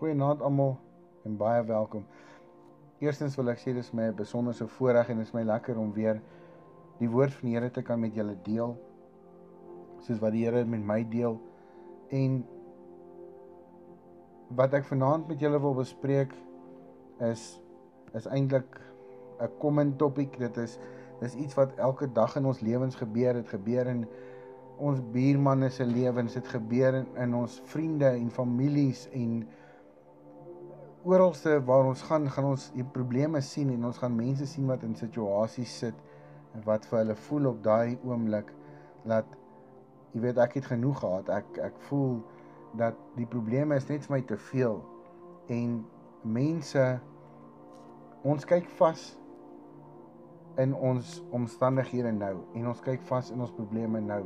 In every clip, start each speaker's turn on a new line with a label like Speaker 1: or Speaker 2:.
Speaker 1: Goeienaand almal en baie welkom. Eerstens wil ek sê dis my besonderse voorreg en dit is my lekker om weer die woord van die Here te kan met julle deel. Soos wat die Here met my deel en wat ek vanaand met julle wil bespreek is is eintlik 'n common topic. Dit is dis iets wat elke dag in ons lewens gebeur. Dit gebeur in ons buurmanne se lewens, dit gebeur in, in ons vriende en families en oralste waar ons gaan, gaan ons die probleme sien en ons gaan mense sien wat in situasies sit en wat vir hulle voel op daai oomblik dat jy weet ek het genoeg gehad. Ek ek voel dat die probleme is net vir my te veel en mense ons kyk vas in ons omstandighede nou en ons kyk vas in ons probleme nou.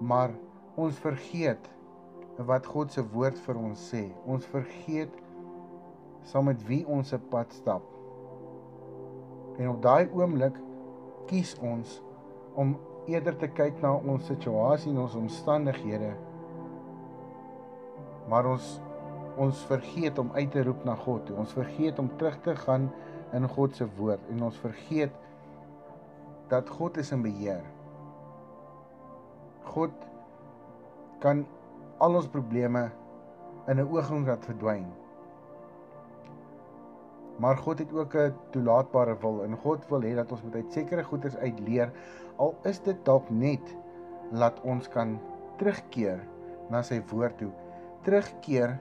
Speaker 1: Maar ons vergeet wat God se woord vir ons sê. Ons vergeet saam met wie ons se pad stap. En op daai oomblik kies ons om eerder te kyk na ons situasie en ons omstandighede. Maar ons ons vergeet om uit te roep na God. Ons vergeet om terug te gaan in God se woord en ons vergeet dat God is in beheer. God kan al ons probleme in 'n oomblik laat verdwyn. Maar God het ook 'n toelaatbare wil en God wil hê dat ons moet uit sekere goeders uitleer al is dit dalk net laat ons kan terugkeer na sy woord toe. Terugkeer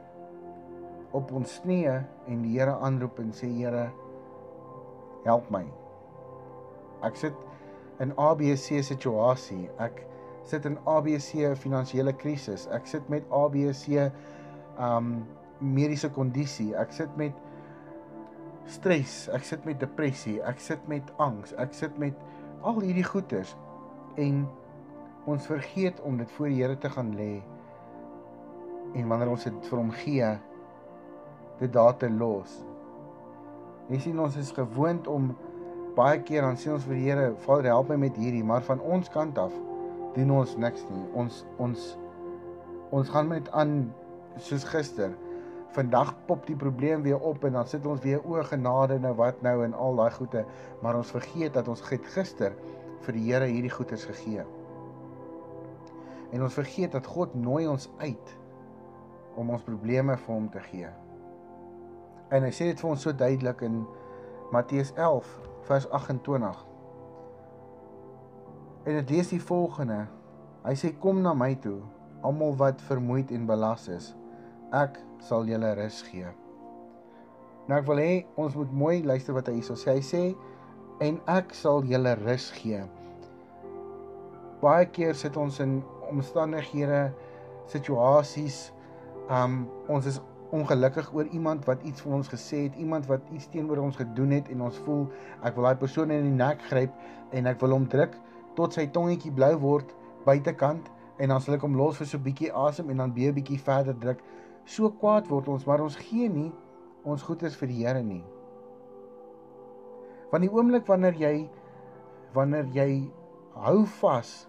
Speaker 1: op ons knieë en die Here aanroep en sê Here help my. Ek sit in ABC situasie. Ek sit in ABC finansiële krisis. Ek sit met ABC um mediese kondisie. Ek sit met stres, ek sit met depressie, ek sit met angs, ek sit met al hierdie goeters en ons vergeet om dit voor die Here te gaan lê. En wanneer ons dit vir hom gee, dit daar te los. Jy sien ons is gewoond om baie keer dan sê ons vir die Here, Vader, help my met hierdie, maar van ons kant af doen ons niks nie. Ons ons ons gaan met aan soos gister vandag pop die probleem weer op en dan sit ons weer o genade nou wat nou en al daai goede maar ons vergeet dat ons gister vir die Here hierdie goeders gegee. En ons vergeet dat God nooi ons uit om ons probleme vir hom te gee. En hy sê dit vir ons so duidelik in Matteus 11 vers 28. En dit lees die volgende. Hy sê kom na my toe almal wat vermoeid en belas is ek sal julle rus gee. Nou ek wil hê ons moet mooi luister wat hy hierso sê. Hy sê en ek sal julle rus gee. Baie keer sit ons in omstandighede, situasies, um ons is ongelukkig oor iemand wat iets vir ons gesê het, iemand wat iets teenoor ons gedoen het en ons voel ek wil daai persoon in die nek gryp en ek wil hom druk tot sy tongetjie blou word buitekant en dan sal ek hom los vir so 'n bietjie asem en dan weer 'n bietjie verder druk so kwaad word ons, maar ons gee nie ons goeders vir die Here nie. Van die oomblik wanneer jy wanneer jy hou vas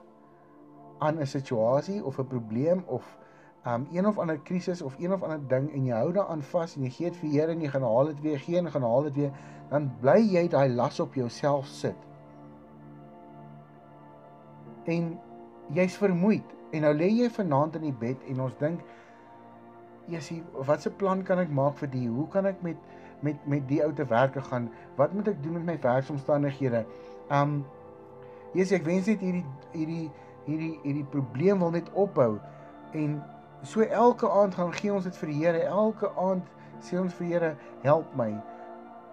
Speaker 1: aan 'n situasie of 'n probleem of um een of ander krisis of een of ander ding en jy hou daaraan vas en jy gee dit vir die Here en jy gaan haal dit weer, gee en gaan haal dit weer, dan bly jy daai las op jouself sit. En jy's vermoeid en nou lê jy vanaand in die bed en ons dink Jessie, watse plan kan ek maak vir die? Hoe kan ek met met met die ou te werk gaan? Wat moet ek doen met my werksomstandighede? Um Jessie, ek wens net hierdie hierdie hierdie hierdie probleem wil net ophou en so elke aand gaan gee ons dit vir die Here. Elke aand sê ons vir die Here, help my.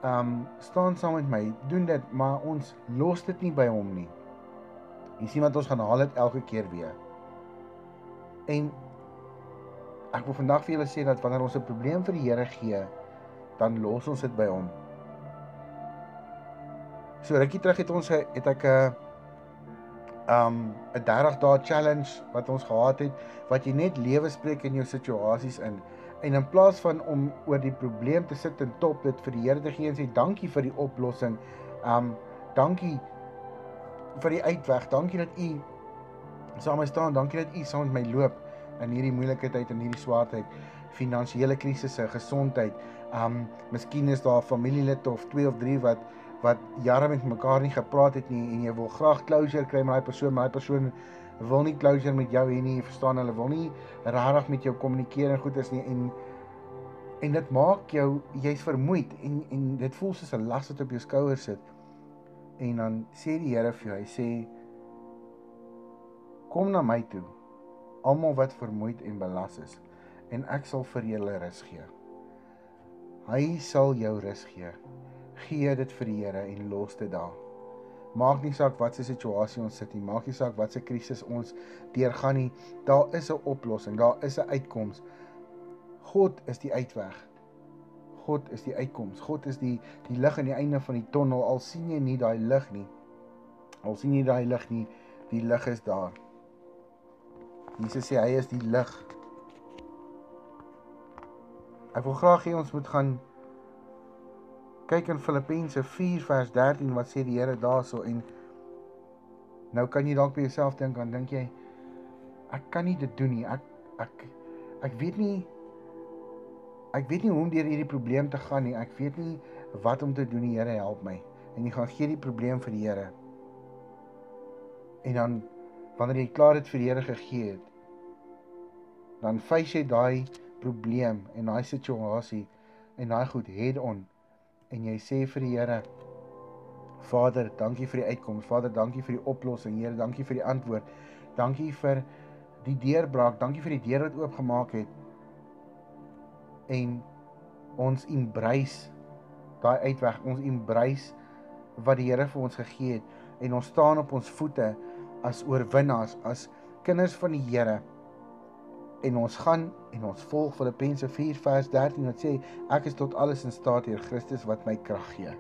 Speaker 1: Um staan saam met my, doen dit, maar ons los dit nie by hom nie. Jy sien wat ons gaan haal dit elke keer weer. En Ek wil vandag vir julle sê dat wanneer ons 'n probleem vir die Here gee, dan los ons dit by hom. So rukkie terug het ons het ek 'n um 'n 30 dae challenge wat ons gehad het wat jy net lewe spreek in jou situasies in. En in plaas van om oor die probleem te sit en top dit vir die Here te gee en sê dankie vir die oplossing. Um dankie vir die uitweg. Dankie dat u saam met my staan. Dankie dat u saam met my loop in hierdie moeilike tyd en hierdie swaar tyd. finansiële krisisse, gesondheid. Um miskien is daar familielid of 2 of 3 wat wat jare met mekaar nie gepraat het nie en jy wil graag closure kry met daai persoon, maar daai persoon wil nie closure met jou hê nie, jy verstaan, hulle wil nie regtig met jou kommunikeer en goed is nie en en dit maak jou jy's vermoeid en en dit voel soos 'n las wat op jou skouers sit. En dan sê die Here vir jou, hy sê kom na my toe almal wat vermoeid en belas is en ek sal vir julle rus gee. Hy sal jou rus gee. Gee dit vir die Here en los dit daar. Maak nie saak wat se situasie ons sit nie, maak nie saak wat se krisis ons deurgaan nie, daar is 'n oplossing, daar is 'n uitkoms. God is die uitweg. God is die uitkoms. God is die die lig aan die einde van die tonnel. Al sien jy nie daai lig nie. Al sien jy daai lig nie, die lig is daar. Jesus sê hy is die lig. Ek wil graag hê ons moet gaan kyk in Filippense 4 vers 13 wat sê die Here daarso en nou kan jy dalk by jouself dink aan dink jy ek kan nie dit doen nie. Ek ek ek weet nie ek weet nie hoe om deur hierdie probleem te gaan nie. Ek weet nie wat om te doen nie. Here help my. En jy gaan gee die probleem vir die Here. En dan wanneer jy klaar dit vir die Here gegee het, dan face jy daai probleem en daai situasie en daai goed head on en jy sê vir die Here Vader, dankie vir die uitkoms. Vader, dankie vir die oplossing. Here, dankie vir die antwoord. Dankie vir die deurbraak. Dankie vir die deur wat oopgemaak het. En ons embrace daai uitweg. Ons embrace wat die Here vir ons gegee het en ons staan op ons voete as oorwinnaars, as kinders van die Here en ons gaan en ons volg Filippense 4 vers 13 wat sê ek is tot alles in staat deur Christus wat my krag gee.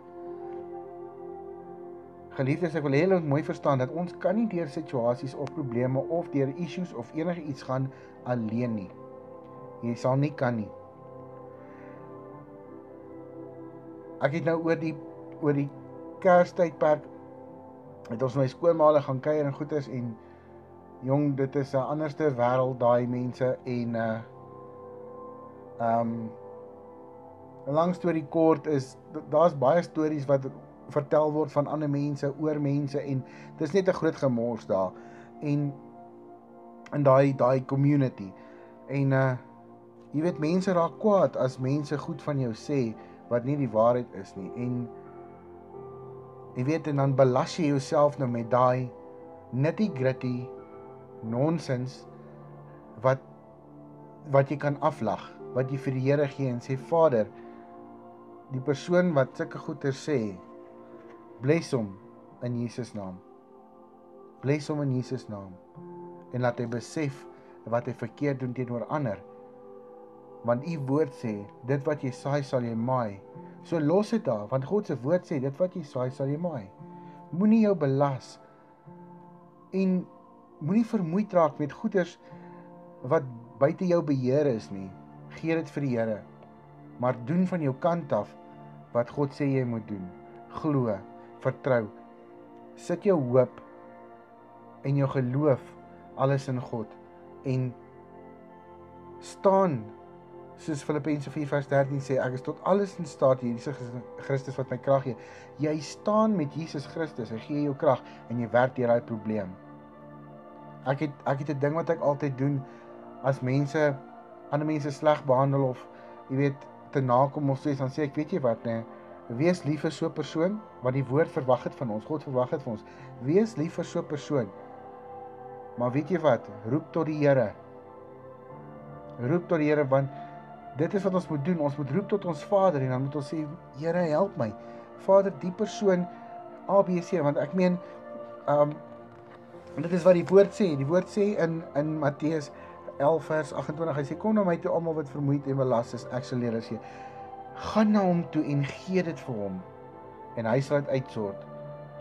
Speaker 1: Geliefdes, ek wil hê julle moet mooi verstaan dat ons kan nie deur situasies of probleme of deur issues of enige iets gaan alleen nie. Jy sal nie kan nie. Ek het nou oor die oor die Kerstydperk het ons my skoolmaale gaan kuier en goeders en jong dit is 'n anderste wêreld daai mense en uh um 'n lang storie kort is daar's baie stories wat vertel word van ander mense oor mense en dis net 'n groot gemors daar en in daai daai community. En uh jy weet mense raak kwaad as mense goed van jou sê wat nie die waarheid is nie en jy weet en dan belas jy jouself nou met daai nitty gritty nonsens wat wat jy kan aflag, wat jy vir die Here gee en sê Vader, die persoon wat sulke goeie sê, bless hom in Jesus naam. Bless hom in Jesus naam. En laat hy besef wat hy verkeerd doen teenoor ander. Want u woord sê, dit wat jy saai sal jy maai. So los dit daar, want God se woord sê, dit wat jy saai sal jy maai. Moenie jou belas en moenie vermoeid raak met goeders wat buite jou beheer is nie. Gee dit vir die Here. Maar doen van jou kant af wat God sê jy moet doen. Glo, vertrou. Sit jou hoop en jou geloof alles in God en staan soos Filippense 4:13 sê ek is tot alles in staat deur Jesus Christus wat my krag gee. Jy staan met Jesus Christus, hy gee jou krag en jy werk deur daai probleem. Ek het ek het 'n ding wat ek altyd doen as mense ander mense sleg behandel of jy weet te nakom of sê dan sê ek weet jy wat nê wees lief vir so 'n persoon wat die woord verwag het van ons God verwag het van ons. Wees lief vir so 'n persoon. Maar weet jy wat? Roep tot die Here. Roep tot die Here want dit is wat ons moet doen. Ons moet roep tot ons Vader en dan moet ons sê Here help my. Vader die persoon ABC want ek meen um En dit is wat die woord sê. Die woord sê in in Matteus 11 vers 28. Hy sê kom na my toe almal wat vermoeid en belas is, ek sal julle sê. Gaan na hom toe en gee dit vir hom. En hy sal dit uitsort.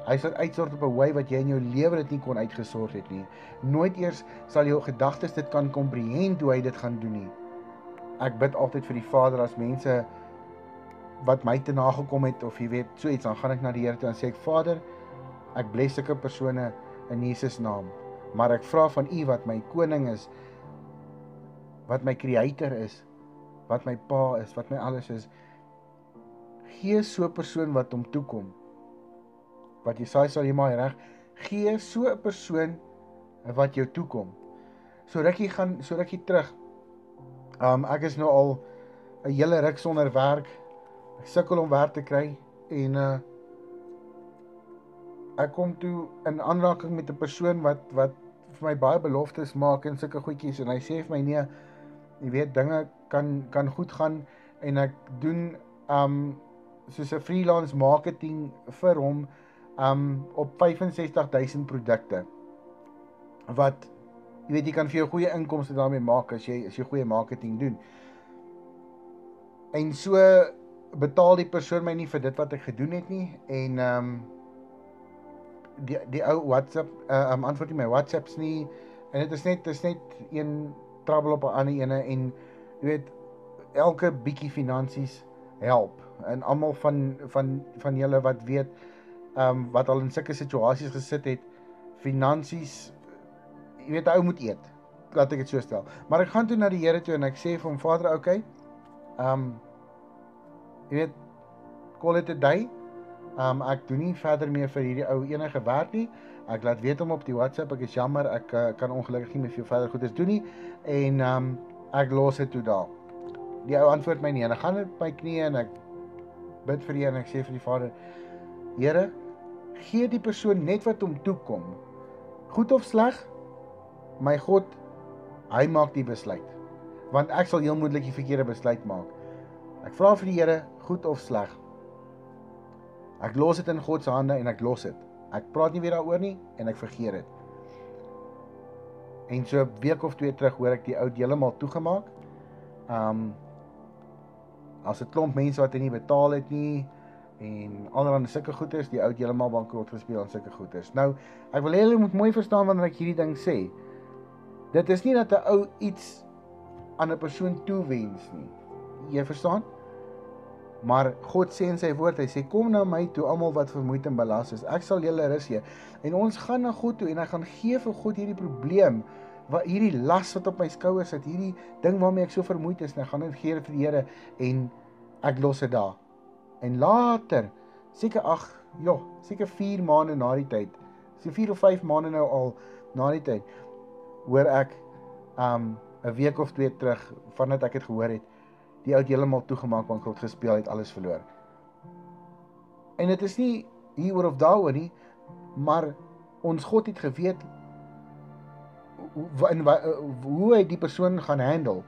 Speaker 1: Hy sal uitsort op 'n wyse wat jy in jou lewe dit nie kon uitgesort het nie. Nooit eers sal jou gedagtes dit kan komprehend hoe hy dit gaan doen nie. Ek bid altyd vir die Vader as mense wat my te nagekom het of jy weet so iets dan gaan ek na die Here toe en sê ek Vader ek bless sulke persone in Jesus naam. Maar ek vra van U wat my koning is, wat my creator is, wat my pa is, wat my alles is. Gee so 'n persoon wat hom toekom. Wat Jesaja sal jy maar reg gee so 'n persoon wat jou toekom. So rukkie gaan so rukkie terug. Um ek is nou al 'n hele ruk sonder werk. Ek sukkel om werk te kry en uh ek kom toe in aanraking met 'n persoon wat wat vir my baie beloftes maak en sulke goedjies en hy sê vir my nee, jy weet dinge kan kan goed gaan en ek doen um soos 'n freelance marketing vir hom um op 65000 produkte wat jy weet jy kan vir jou goeie inkomste daarmee maak as jy as jy goeie marketing doen. En so betaal die persoon my nie vir dit wat ek gedoen het nie en um die die ou WhatsApp uh, um antwoord nie my WhatsApps nie en dit is net dit is net een trouble op 'n ander ene en jy weet elke bietjie finansies help en almal van van van julle wat weet um wat al in sulke situasies gesit het finansies jy weet ou moet eet laat ek dit so stel. Maar ek gaan toe na die Here toe en ek sê vir hom Vader okay um jy weet call it a day Um ek doen nie verder meer vir hierdie ou enige werk nie. Ek laat weet hom op die WhatsApp, ek is jammer, ek uh, kan ongelukkig nie meer vir jou verder goeders doen nie en um ek los dit toe daar. Die ou antwoord my nie en ek gaan op my knieë en ek bid vir Here en ek sê vir die Vader: Here, gee die persoon net wat hom toekom. Goed of sleg? My God, hy maak die besluit. Want ek sal heel moontlik die verkeerde besluit maak. Ek vra vir die Here, goed of sleg? Ek los dit in God se hande en ek los dit. Ek praat nie weer daaroor nie en ek vergeet dit. En so 'n week of twee terug hoor ek die ou heeltemal toegemaak. Um as 'n klomp mense wat hy nie betaal het nie en allerlei sulke goederes, die ou heeltemal bankrot gespeel aan sulke goederes. Nou, ek wil hê julle moet mooi verstaan wanneer ek hierdie ding sê. Dit is nie dat 'n ou iets aan 'n persoon toewens nie. Jy verstaan? Maar God sê in sy woord, hy sê kom na my toe almal wat vermoeid en belas is. Ek sal julle rus gee. En ons gaan na God toe en hy gaan gee vir God hierdie probleem wat hierdie las wat op my skouers sit, hierdie ding waarmee ek so vermoeid is, en ek gaan dit gee vir die Here en ek los dit daar. En later, seker ag, ja, seker 4 maande na die tyd, so 4 of 5 maande nou al na die tyd, hoor ek um 'n week of twee terug vandat ek dit gehoor het die ou het heeltemal toegemaak want God gespeel het alles verloor. En dit is nie hieroor of daaroor nie, maar ons God het geweet hoe in hoe hy die persoon gaan handle.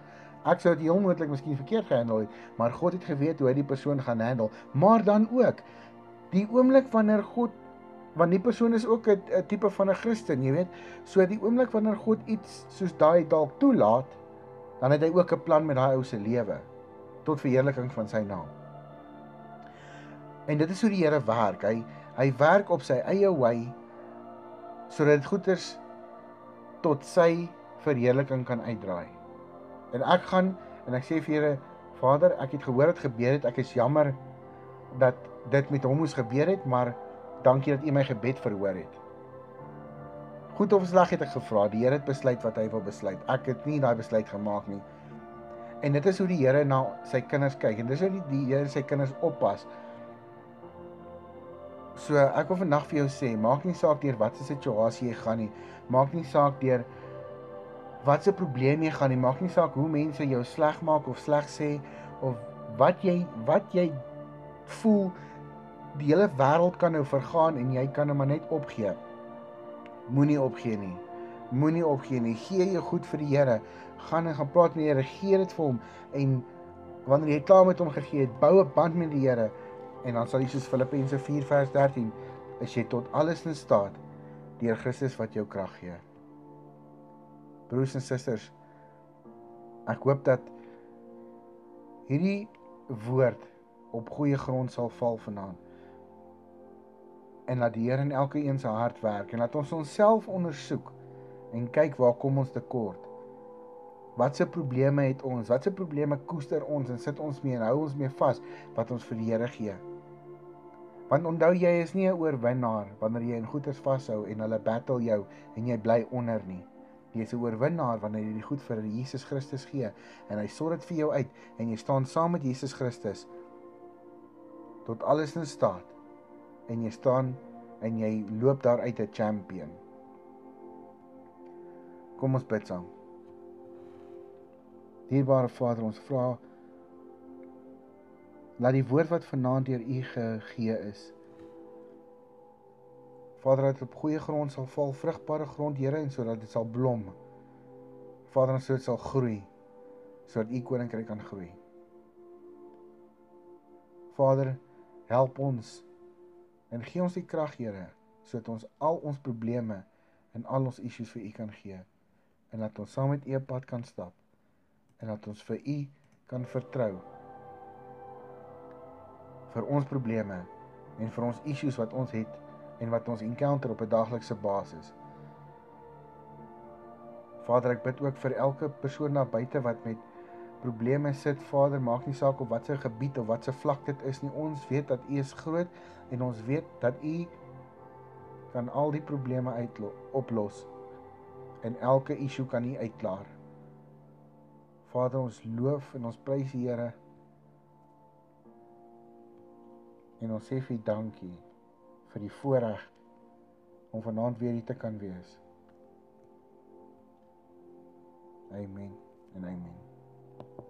Speaker 1: Ek sou dit heel moontlik miskien verkeerd gehandel het, maar God het geweet hoe hy die persoon gaan handle. Maar dan ook die oomblik wanneer God want die persoon is ook 'n tipe van 'n Christen, jy weet. So die oomblik wanneer God iets soos daai dalk toelaat, dan het hy ook 'n plan met daai ou se lewe tot verheerliking van sy naam. En dit is hoe die Here werk. Hy hy werk op sy eie wy sodat dit goeders tot sy verheerliking kan uitdraai. En ek gaan en ek sê vir Here Vader, ek het gehoor dit gebeur het. Ek is jammer dat dit met hom moes gebeur het, maar dankie dat U my gebed verhoor het. Goed of sleg het ek gevra. Die Here het besluit wat hy wil besluit. Ek het nie daai besluit gemaak nie. En dit is hoe die Here na sy kinders kyk en dis hoe die, die Here sy kinders oppas. So ek wil vandag vir jou sê, maak nie saak deur watter situasie jy gaan nie. Maak nie saak deur watse probleem jy gaan nie. Maak nie saak hoe mense jou sleg maak of sleg sê of wat jy wat jy voel die hele wêreld kan nou vergaan en jy kan nou maar net opgee. Moenie opgee nie. Moenie opgee nie. Gee jou goed vir die Here gaan en gaan praat met die Here, gee dit vir hom en wanneer jy klaar met hom gegee het, bou 'n band met die Here en dan sal jy soos Filippense 4 vers 13 is jy tot alles in staat deur Christus wat jou krag gee. Broers en susters, ek hoop dat hierdie woord op goeie grond sal val vanaand. En laat die Here in elke een se hart werk en laat ons onsself ondersoek en kyk waar kom ons tekort. Watse probleme het ons? Watse probleme koester ons en sit ons mee en hou ons mee vas wat ons vir die Here gee? Want onthou jy is nie 'n oorwinnaar wanneer jy in goeders vashou en hulle battle jou en jy bly onder nie. Jy is 'n oorwinnaar wanneer jy die goed vir Jesus Christus gee en hy sorg dit vir jou uit en jy staan saam met Jesus Christus tot alles in staat en jy staan en jy loop daar uit 'n champion. Kom ons bid saam. Dierbare Vader, ons vra laat die woord wat vanaand deur U gegee is Vader, dat dit op goeie grond sal val, vrugbare grond, Here, en sodat dit sal blom. Vader, ons sodat dit sal groei sodat U koninkryk kan groei. Vader, help ons en gee ons die krag, Here, sodat ons al ons probleme en al ons issues vir U kan gee en dat ons saam met U pad kan stap en dat ons vir U kan vertrou vir ons probleme en vir ons issues wat ons het en wat ons encounter op 'n daaglikse basis. Vader, ek bid ook vir elke persoon daar buite wat met probleme sit. Vader, maak nie saak op watter gebied of watse vlak dit is nie. Ons weet dat U is groot en ons weet dat U kan al die probleme uitlo oplos en elke issue kan U uitklaar. Vader, ons loof en ons prys U, Here. En ons sê vir U dankie vir die voorreg om vanaand weer hier te kan wees. Amen en amen.